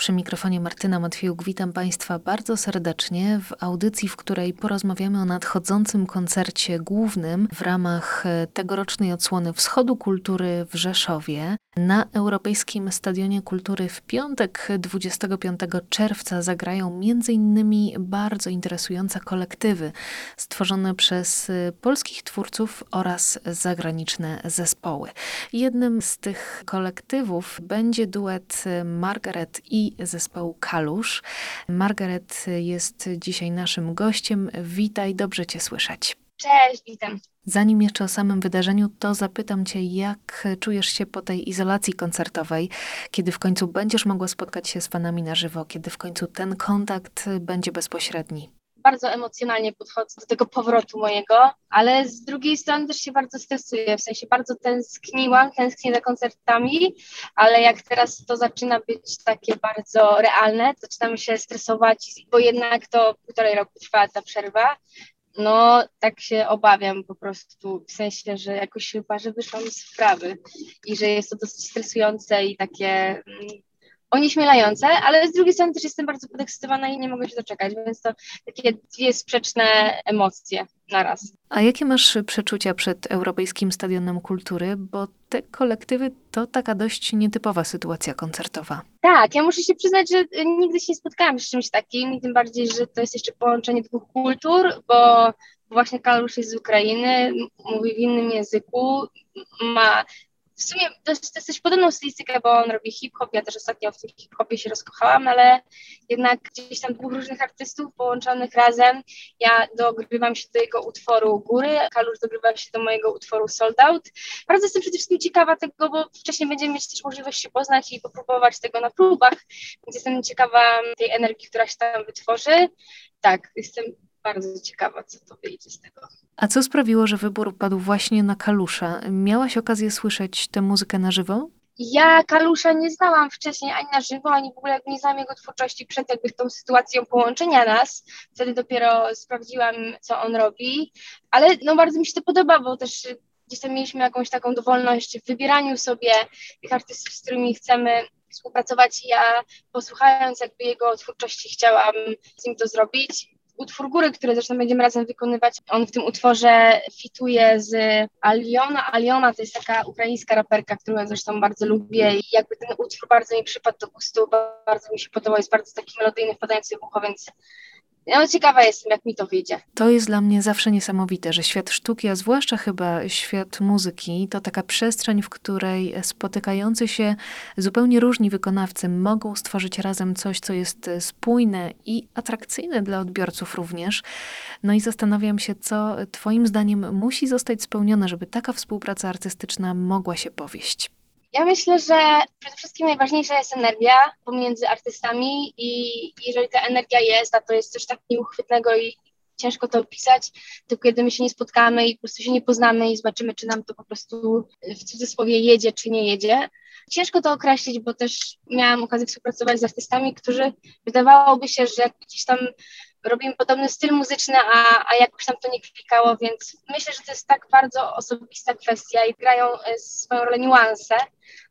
Przy mikrofonie Martyna Matwiejuk witam Państwa bardzo serdecznie w audycji, w której porozmawiamy o nadchodzącym koncercie głównym w ramach e, tegorocznej odsłony Wschodu Kultury w Rzeszowie. Na Europejskim Stadionie Kultury w piątek 25 czerwca zagrają m.in. bardzo interesujące kolektywy stworzone przez e, polskich twórców oraz zagraniczne zespoły. Jednym z tych kolektywów będzie duet Margaret i zespołu Kalusz. Margaret jest dzisiaj naszym gościem. Witaj, dobrze Cię słyszeć. Cześć, witam. Zanim jeszcze o samym wydarzeniu, to zapytam Cię, jak czujesz się po tej izolacji koncertowej, kiedy w końcu będziesz mogła spotkać się z fanami na żywo, kiedy w końcu ten kontakt będzie bezpośredni? Bardzo emocjonalnie podchodzę do tego powrotu mojego, ale z drugiej strony też się bardzo stresuję, w sensie bardzo tęskniłam, tęsknię za koncertami, ale jak teraz to zaczyna być takie bardzo realne, zaczynam się stresować, bo jednak to półtorej roku trwa ta przerwa, no, tak się obawiam po prostu, w sensie, że jakoś chyba, że wyszłam z wprawy i że jest to dosyć stresujące i takie mm, onieśmielające, ale z drugiej strony też jestem bardzo podekscytowana i nie mogę się doczekać, więc to takie dwie sprzeczne emocje naraz. A jakie masz przeczucia przed Europejskim Stadionem Kultury? Bo te kolektywy to taka dość nietypowa sytuacja koncertowa. Tak, ja muszę się przyznać, że nigdy się nie spotkałam z czymś takim i tym bardziej, że to jest jeszcze połączenie dwóch kultur, bo właśnie Kalusz jest z Ukrainy, mówi w innym języku, ma w sumie jest dosyć podobną stylistykę, bo on robi hip-hop, ja też ostatnio w tym hip-hopie się rozkochałam, ale jednak gdzieś tam dwóch różnych artystów połączonych razem, ja dogrywam się do jego utworu Góry, Kalusz dogrywa się do mojego utworu Sold Out. Bardzo jestem przede wszystkim ciekawa tego, bo wcześniej będziemy mieć też możliwość się poznać i popróbować tego na próbach, więc jestem ciekawa tej energii, która się tam wytworzy. Tak, jestem bardzo ciekawa, co to wyjdzie z tego. A co sprawiło, że wybór padł właśnie na Kalusza? Miałaś okazję słyszeć tę muzykę na żywo? Ja Kalusza nie znałam wcześniej ani na żywo, ani w ogóle nie znałam jego twórczości przed jakby tą sytuacją połączenia nas. Wtedy dopiero sprawdziłam, co on robi, ale no bardzo mi się to podoba, bo też gdzieś tam mieliśmy jakąś taką dowolność w wybieraniu sobie tych artystów, z którymi chcemy współpracować. Ja posłuchając jakby jego twórczości chciałam z nim to zrobić utwór Góry, który zresztą będziemy razem wykonywać. On w tym utworze fituje z Aliona. Aliona to jest taka ukraińska raperka, którą zresztą bardzo lubię i jakby ten utwór bardzo mi przypadł do gustu, bardzo mi się podobał, jest bardzo taki melodyjny, wpadający w ucho, więc no, ciekawa jestem, jak mi to wyjdzie. To jest dla mnie zawsze niesamowite, że świat sztuki, a zwłaszcza chyba świat muzyki, to taka przestrzeń, w której spotykający się zupełnie różni wykonawcy mogą stworzyć razem coś, co jest spójne i atrakcyjne dla odbiorców również. No i zastanawiam się, co Twoim zdaniem musi zostać spełnione, żeby taka współpraca artystyczna mogła się powieść. Ja myślę, że przede wszystkim najważniejsza jest energia pomiędzy artystami i jeżeli ta energia jest, a to jest coś tak nieuchwytnego i ciężko to opisać, to kiedy my się nie spotkamy i po prostu się nie poznamy i zobaczymy, czy nam to po prostu w cudzysłowie jedzie, czy nie jedzie. Ciężko to określić, bo też miałam okazję współpracować z artystami, którzy wydawałoby się, że gdzieś tam robimy podobny styl muzyczny, a, a jakoś tam to nie klikało, więc myślę, że to jest tak bardzo osobista kwestia i grają e, swoją rolę niuanse.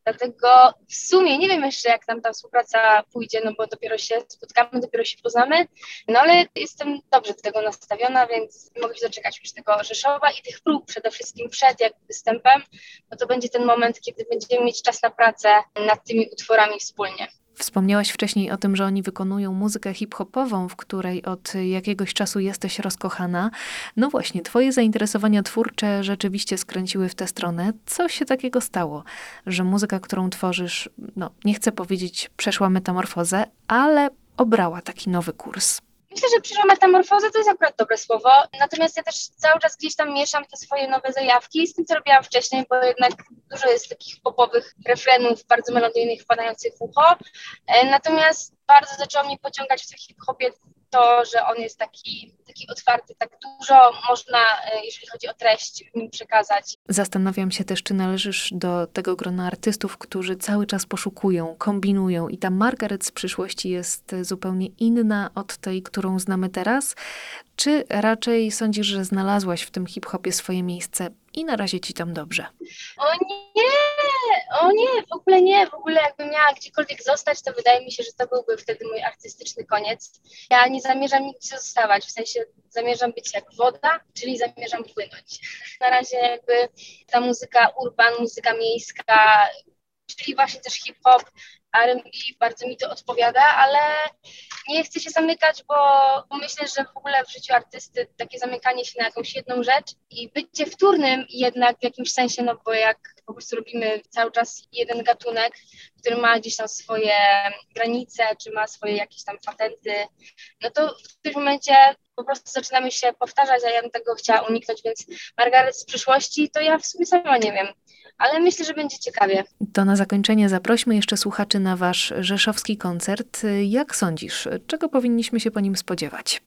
Dlatego w sumie nie wiem jeszcze, jak nam ta współpraca pójdzie, no bo dopiero się spotkamy, dopiero się poznamy, no ale jestem dobrze do tego nastawiona, więc mogę się doczekać już tego Rzeszowa i tych prób przede wszystkim przed jak występem, bo to będzie ten moment, kiedy będziemy mieć czas na pracę nad tymi utworami wspólnie. Wspomniałaś wcześniej o tym, że oni wykonują muzykę hip-hopową, w której od jakiegoś czasu jesteś rozkochana. No właśnie, twoje zainteresowania twórcze rzeczywiście skręciły w tę stronę. Co się takiego stało, że muzyka, którą tworzysz, no nie chcę powiedzieć przeszła metamorfozę, ale obrała taki nowy kurs? Myślę, że przyszła metamorfoza to jest akurat dobre słowo, natomiast ja też cały czas gdzieś tam mieszam te swoje nowe zajawki z tym, co robiłam wcześniej, bo jednak dużo jest takich popowych refrenów, bardzo melodyjnych, wpadających w ucho. E, natomiast bardzo zaczęło mnie pociągać w hip-hopie to, że on jest taki taki otwarty, tak dużo można, e, jeżeli chodzi o treść, mi przekazać. Zastanawiam się też, czy należysz do tego grona artystów, którzy cały czas poszukują, kombinują i ta Margaret z przyszłości jest zupełnie inna od tej, którą znamy teraz? Czy raczej sądzisz, że znalazłaś w tym hip-hopie swoje miejsce i na razie ci tam dobrze? O nie, o nie, w ogóle nie, w ogóle jakbym miała gdziekolwiek zostać, to wydaje mi się, że to byłby wtedy mój artystyczny koniec. Ja nie zamierzam nigdzie zostawać, w sensie zamierzam być jak woda, czyli zamierzam płynąć. Na razie jakby ta muzyka urban, muzyka miejska, czyli właśnie też hip-hop, R&B bardzo mi to odpowiada, ale nie chcę się zamykać, bo, myślę, że w ogóle w życiu artysty takie zamykanie się na jakąś jedną rzecz i bycie wtórnym jednak w jakimś sensie, no bo jak po prostu robimy cały czas jeden gatunek, który ma gdzieś tam swoje granice, czy ma swoje jakieś tam patenty, no to w którymś momencie po prostu zaczynamy się powtarzać, a ja bym tego chciała uniknąć, więc Margaret z przyszłości to ja w sumie sama nie wiem ale myślę, że będzie ciekawie. To na zakończenie zaprośmy jeszcze słuchaczy na Wasz rzeszowski koncert. Jak sądzisz, czego powinniśmy się po nim spodziewać?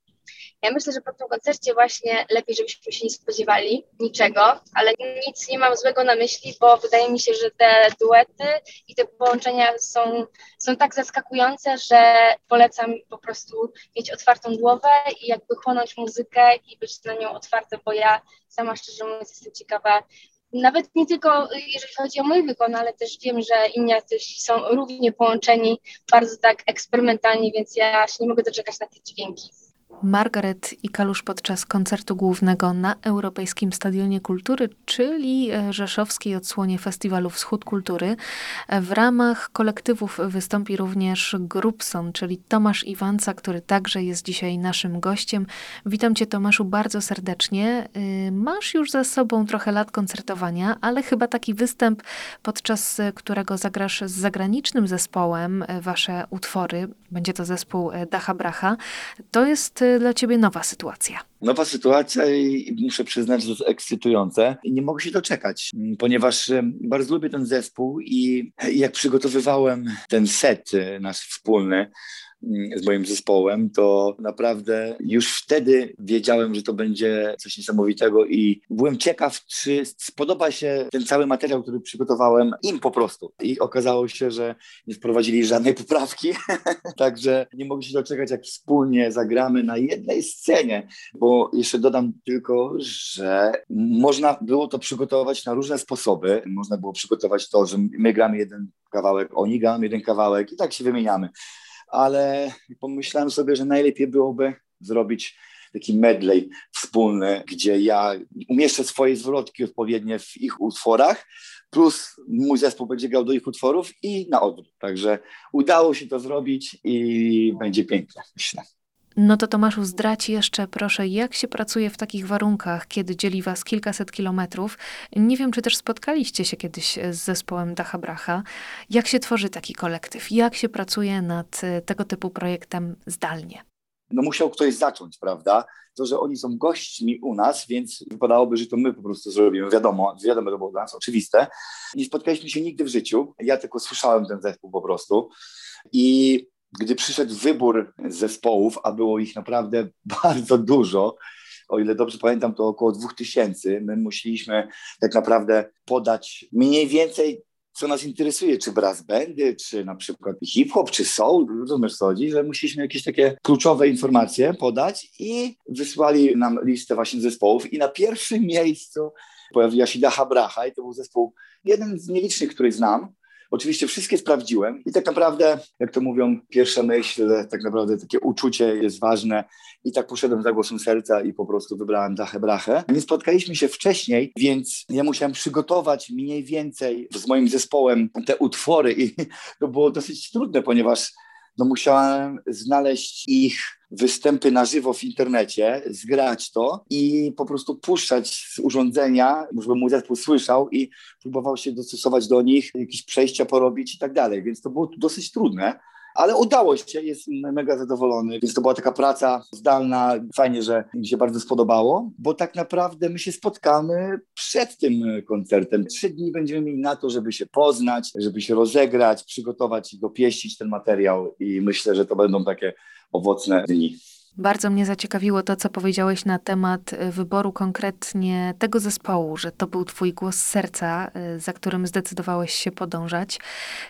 Ja myślę, że po tym koncercie właśnie lepiej, żebyśmy się nie spodziewali niczego, ale nic nie mam złego na myśli, bo wydaje mi się, że te duety i te połączenia są, są tak zaskakujące, że polecam po prostu mieć otwartą głowę i jakby chłonąć muzykę i być na nią otwarte, bo ja sama szczerze mówiąc jestem ciekawa, nawet nie tylko jeżeli chodzi o mój wykon, ale też wiem, że inni artyści są równie połączeni, bardzo tak eksperymentalni, więc ja się nie mogę doczekać na te dźwięki. Margaret i Kalusz podczas koncertu głównego na Europejskim Stadionie Kultury, czyli e, rzeszowskiej odsłonie Festiwalu Wschód Kultury. W ramach kolektywów wystąpi również Grupson, czyli Tomasz Iwanca, który także jest dzisiaj naszym gościem. Witam Cię Tomaszu bardzo serdecznie. Y, masz już za sobą trochę lat koncertowania, ale chyba taki występ, podczas którego zagrasz z zagranicznym zespołem e, Wasze utwory, będzie to zespół e, Dacha Bracha, to jest dla ciebie nowa sytuacja? Nowa sytuacja i muszę przyznać, że jest ekscytujące. Nie mogę się doczekać, ponieważ bardzo lubię ten zespół i jak przygotowywałem ten set y, nasz wspólny, Mm, z moim zespołem, to naprawdę już wtedy wiedziałem, że to będzie coś niesamowitego i byłem ciekaw, czy spodoba się ten cały materiał, który przygotowałem im po prostu. I okazało się, że nie wprowadzili żadnej poprawki, także nie mogę się doczekać, jak wspólnie zagramy na jednej scenie, bo jeszcze dodam tylko, że można było to przygotować na różne sposoby. Można było przygotować to, że my gramy jeden kawałek, oni grają jeden kawałek i tak się wymieniamy ale pomyślałem sobie, że najlepiej byłoby zrobić taki medley wspólny, gdzie ja umieszczę swoje zwrotki odpowiednie w ich utworach, plus mój zespół będzie grał do ich utworów i na odwrót. Także udało się to zrobić i będzie piękne, myślę. No to Tomaszu, zdradź jeszcze proszę, jak się pracuje w takich warunkach, kiedy dzieli was kilkaset kilometrów. Nie wiem, czy też spotkaliście się kiedyś z zespołem Dacha Bracha. Jak się tworzy taki kolektyw? Jak się pracuje nad e, tego typu projektem zdalnie? No musiał ktoś zacząć, prawda? To, że oni są gośćmi u nas, więc wypadałoby, że to my po prostu zrobimy. Wiadomo, wiadomo, to było dla nas oczywiste. Nie spotkaliśmy się nigdy w życiu. Ja tylko słyszałem ten zespół po prostu. I gdy przyszedł wybór zespołów, a było ich naprawdę bardzo dużo, o ile dobrze pamiętam, to około dwóch tysięcy, my musieliśmy tak naprawdę podać mniej więcej co nas interesuje, czy brass bandy, czy na przykład hip-hop, czy soul, rozumiesz co chodzi, że musieliśmy jakieś takie kluczowe informacje podać i wysłali nam listę właśnie zespołów i na pierwszym miejscu pojawiła się Daha Bracha i to był zespół, jeden z nielicznych, który znam, Oczywiście wszystkie sprawdziłem i tak naprawdę, jak to mówią, pierwsza myśl, tak naprawdę takie uczucie jest ważne i tak poszedłem za głosem serca i po prostu wybrałem Dachę Brachę. Nie spotkaliśmy się wcześniej, więc ja musiałem przygotować mniej więcej z moim zespołem te utwory i to było dosyć trudne, ponieważ no musiałem znaleźć ich występy na żywo w internecie, zgrać to i po prostu puszczać z urządzenia, żeby mój zespół słyszał i próbował się dostosować do nich, jakieś przejścia porobić i tak dalej, więc to było dosyć trudne. Ale udało się, jest mega zadowolony, więc to była taka praca zdalna. Fajnie, że mi się bardzo spodobało, bo tak naprawdę my się spotkamy przed tym koncertem. Trzy dni będziemy mieli na to, żeby się poznać, żeby się rozegrać, przygotować i dopieścić ten materiał i myślę, że to będą takie owocne dni. Bardzo mnie zaciekawiło to, co powiedziałeś na temat y, wyboru konkretnie tego zespołu, że to był twój głos serca, y, za którym zdecydowałeś się podążać.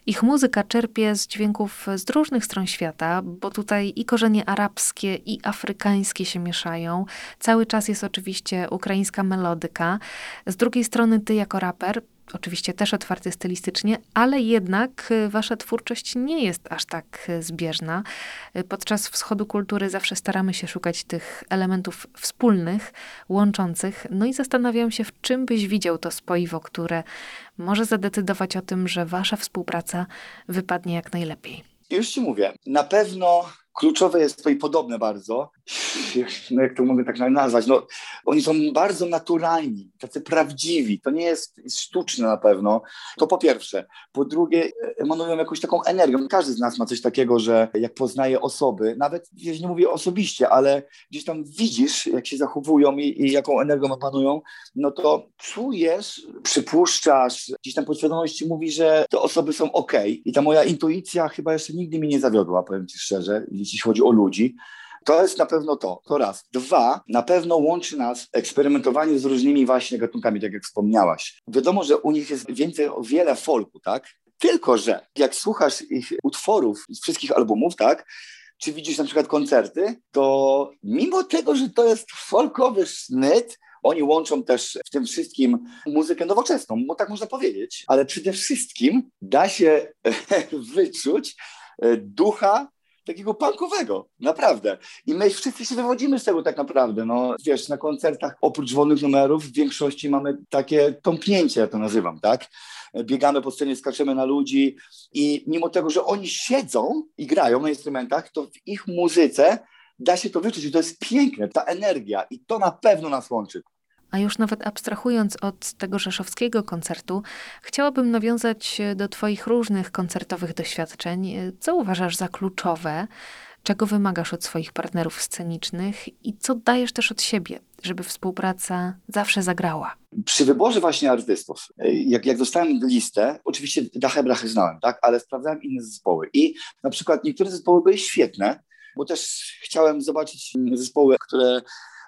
Ich muzyka czerpie z dźwięków z różnych stron świata, bo tutaj i korzenie arabskie, i afrykańskie się mieszają. Cały czas jest oczywiście ukraińska melodyka. Z drugiej strony ty jako raper oczywiście też otwarty stylistycznie, ale jednak y, wasza twórczość nie jest aż tak y, zbieżna. Y, podczas wschodu kultury zawsze staramy się szukać tych elementów wspólnych, łączących. No i zastanawiam się, w czym byś widział to spoiwo, które może zadecydować o tym, że wasza współpraca wypadnie jak najlepiej. Już ci mówię, na pewno kluczowe jest to i podobne bardzo, no jak to mogę tak nazwać, no, oni są bardzo naturalni, tacy prawdziwi, to nie jest, sztuczne na pewno, to po pierwsze. Po drugie, emanują jakąś taką energią. Każdy z nas ma coś takiego, że jak poznaje osoby, nawet jeśli nie mówię osobiście, ale gdzieś tam widzisz, jak się zachowują i, i jaką energią emanują, no to czujesz, przypuszczasz, gdzieś tam podświadomości mówi, że te osoby są ok. I ta moja intuicja chyba jeszcze nigdy mi nie zawiodła, powiem ci szczerze, jeśli chodzi o ludzi. To jest na pewno to. To raz. Dwa, na pewno łączy nas eksperymentowanie z różnymi właśnie gatunkami, tak jak wspomniałaś. Wiadomo, że u nich jest więcej, wiele folku, tak? Tylko, że jak słuchasz ich utworów z wszystkich albumów, tak? Czy widzisz na przykład koncerty, to mimo tego, że to jest folkowy sznyt, oni łączą też w tym wszystkim muzykę nowoczesną, bo tak można powiedzieć, ale przede wszystkim da się wyczuć ducha takiego punkowego, naprawdę. I my wszyscy się wywodzimy z tego tak naprawdę. No, wiesz, na koncertach oprócz wolnych numerów w większości mamy takie tąpnięcie, ja to nazywam, tak? Biegamy po scenie, skaczemy na ludzi i mimo tego, że oni siedzą i grają na instrumentach, to w ich muzyce da się to wyczuć. I to jest piękne, ta energia i to na pewno nas łączy. A już nawet abstrahując od tego rzeszowskiego koncertu, chciałabym nawiązać do Twoich różnych koncertowych doświadczeń. Co uważasz za kluczowe? Czego wymagasz od swoich partnerów scenicznych i co dajesz też od siebie, żeby współpraca zawsze zagrała? Przy wyborze właśnie artystów, jak, jak dostałem listę, oczywiście Dachę Brachę znałem, tak, ale sprawdzałem inne zespoły i na przykład niektóre zespoły były świetne, bo też chciałem zobaczyć zespoły, które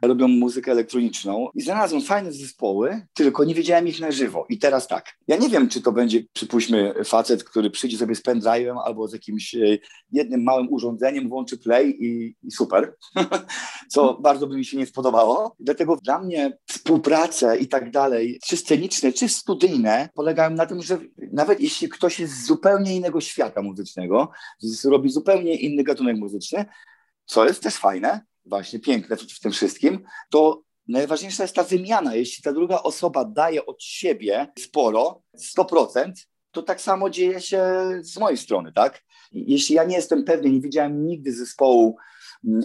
robią muzykę elektroniczną i znalazłem fajne zespoły, tylko nie wiedziałem ich na żywo. I teraz tak, ja nie wiem, czy to będzie, przypuśćmy, facet, który przyjdzie sobie z pendrive'em albo z jakimś e, jednym małym urządzeniem, włączy play i, i super, co bardzo by mi się nie spodobało. Dlatego dla mnie współprace i tak dalej, czy sceniczne, czy studyjne, polegają na tym, że nawet jeśli ktoś jest z zupełnie innego świata muzycznego, robi zupełnie inny gatunek muzyczny, co jest też fajne, właśnie piękne w tym wszystkim, to najważniejsza jest ta wymiana. Jeśli ta druga osoba daje od siebie sporo, 100%, to tak samo dzieje się z mojej strony, tak? Jeśli ja nie jestem pewny, nie widziałem nigdy zespołu,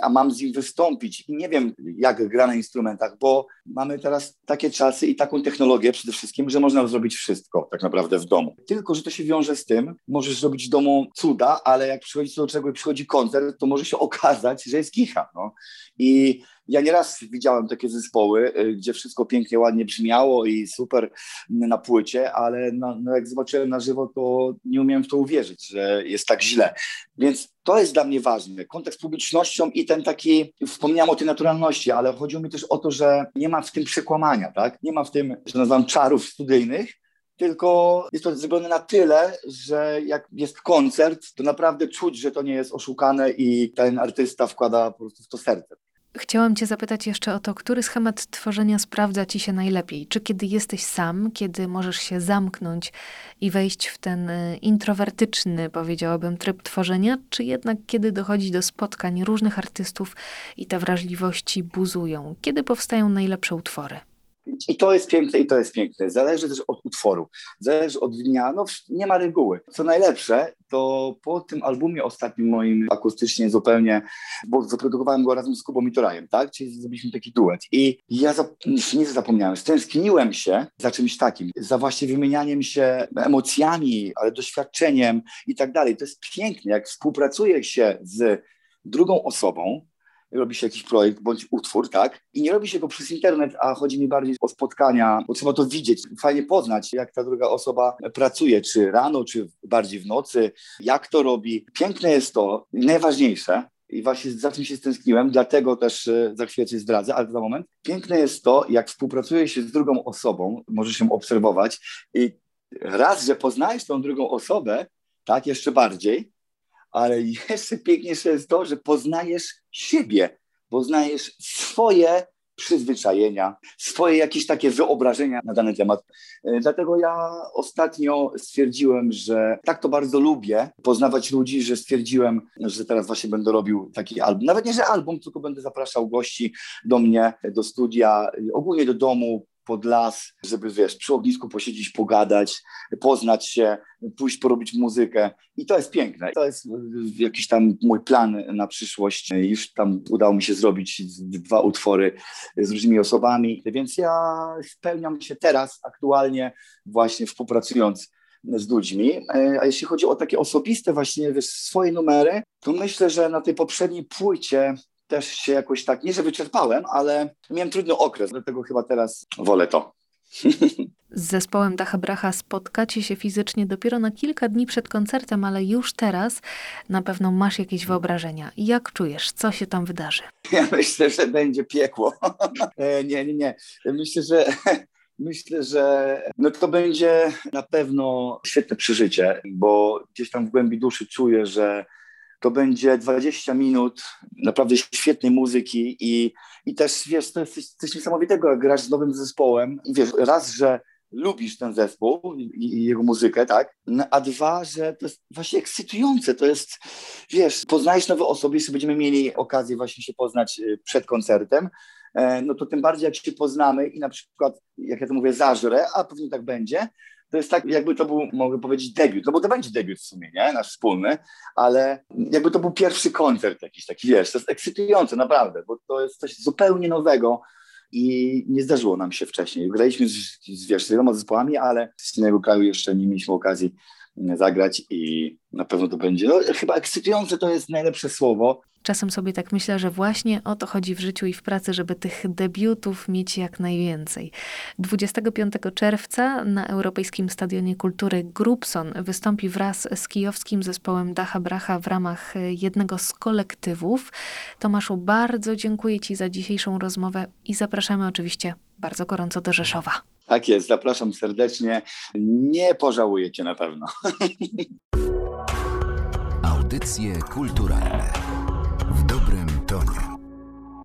a mam z nim wystąpić i nie wiem, jak gra na instrumentach, bo mamy teraz takie czasy i taką technologię przede wszystkim, że można zrobić wszystko tak naprawdę w domu. Tylko, że to się wiąże z tym, możesz zrobić w domu cuda, ale jak przychodzi do czego i przychodzi koncert, to może się okazać, że jest kicha. No. I ja nieraz widziałem takie zespoły, y, gdzie wszystko pięknie, ładnie brzmiało i super na płycie, ale no, no jak zobaczyłem na żywo, to nie umiałem w to uwierzyć, że jest tak źle. Więc to jest dla mnie ważne. Kontakt z publicznością i ten taki, wspomniałem o tej naturalności, ale chodziło mi też o to, że nie ma w tym przekłamania, tak? Nie ma w tym, że nazywam czarów studyjnych, tylko jest to zrobione na tyle, że jak jest koncert, to naprawdę czuć, że to nie jest oszukane i ten artysta wkłada po prostu w to serce. Chciałam Cię zapytać jeszcze o to, który schemat tworzenia sprawdza Ci się najlepiej? Czy kiedy jesteś sam, kiedy możesz się zamknąć i wejść w ten y, introwertyczny, powiedziałabym, tryb tworzenia, czy jednak kiedy dochodzi do spotkań różnych artystów i te wrażliwości buzują? Kiedy powstają najlepsze utwory? I to jest piękne, i to jest piękne. Zależy też od utworu, zależy od dnia, no nie ma reguły. Co najlepsze, to po tym albumie ostatnim moim akustycznie zupełnie, bo zaprodukowałem go razem z Kubą Mitorajem, tak? Czyli zrobiliśmy taki duet. I ja zap nie zapomniałem, stęskniłem się za czymś takim, za właśnie wymienianiem się emocjami, ale doświadczeniem i tak dalej. To jest piękne, jak współpracuje się z drugą osobą, robi się jakiś projekt bądź utwór, tak? I nie robi się go przez internet, a chodzi mi bardziej o spotkania, bo trzeba to widzieć, fajnie poznać, jak ta druga osoba pracuje, czy rano, czy bardziej w nocy, jak to robi. Piękne jest to, najważniejsze, i właśnie za tym się stęskniłem, dlatego też e, za chwilę coś zdradzę, ale za moment. Piękne jest to, jak współpracuje się z drugą osobą, możesz ją obserwować i raz, że poznajesz tą drugą osobę, tak, jeszcze bardziej, ale jeszcze piękniejsze jest to, że poznajesz siebie, poznajesz swoje przyzwyczajenia, swoje jakieś takie wyobrażenia na dany temat. E, dlatego ja ostatnio stwierdziłem, że tak to bardzo lubię poznawać ludzi, że stwierdziłem, że teraz właśnie będę robił taki album. Nawet nie, że album, tylko będę zapraszał gości do mnie, do studia, ogólnie do domu, pod las, żeby wiesz, przy ognisku posiedzieć, pogadać, poznać się, pójść porobić muzykę. I to jest piękne. To jest jakiś tam mój plan na przyszłość. Już tam udało mi się zrobić dwa utwory z różnymi osobami, więc ja spełniam się teraz aktualnie właśnie współpracując z ludźmi. A jeśli chodzi o takie osobiste właśnie wiesz, swoje numery, to myślę, że na tej poprzedniej płycie też się jakoś tak, nie że wyczerpałem, ale miałem trudny okres, dlatego chyba teraz wolę to. Z zespołem Dacha Bracha spotkacie się fizycznie dopiero na kilka dni przed koncertem, ale już teraz na pewno masz jakieś wyobrażenia. Jak czujesz, co się tam wydarzy? Ja myślę, że będzie piekło. E, nie, nie, nie. Myślę, że Myślę, że no to będzie na pewno świetne przeżycie, bo gdzieś tam w głębi duszy czuję, że to będzie 20 minut naprawdę świetnej muzyki i, i też, wiesz, to jest coś niesamowitego, jak grasz z nowym zespołem i wiesz, raz, że lubisz ten zespół i, jego muzykę, tak, no, a dwa, że to jest właśnie ekscytujące, to jest, wiesz, poznajesz nowe osoby, jeśli będziemy mieli okazję właśnie się poznać y, przed koncertem, e, no to tym bardziej jak się poznamy i na przykład, jak ja to mówię, zażrę, a pewnie tak będzie, to jest tak, jakby to był, mogę powiedzieć, debiut, no bo to będzie debiut w sumie, nie, nasz wspólny, ale jakby to był pierwszy koncert jakiś taki, wiesz, to jest ekscytujące, naprawdę, bo to jest coś zupełnie nowego i nie zdarzyło nam się wcześniej. Graliśmy z, z, wiesz, z wieloma zespołami, ale z innego kraju jeszcze nie mieliśmy okazji zagrać i na pewno to będzie, no chyba ekscytujące to jest najlepsze słowo. Czasem sobie tak myślę, że właśnie o to chodzi w życiu i w pracy, żeby tych debiutów mieć jak najwięcej. 25 czerwca na Europejskim Stadionie Kultury Grupson wystąpi wraz z kijowskim zespołem Dacha Bracha w ramach jednego z kolektywów. Tomaszu, bardzo dziękuję Ci za dzisiejszą rozmowę i zapraszamy oczywiście bardzo gorąco do Rzeszowa. Tak jest, zapraszam serdecznie. Nie pożałujecie na pewno. Audycje kulturalne.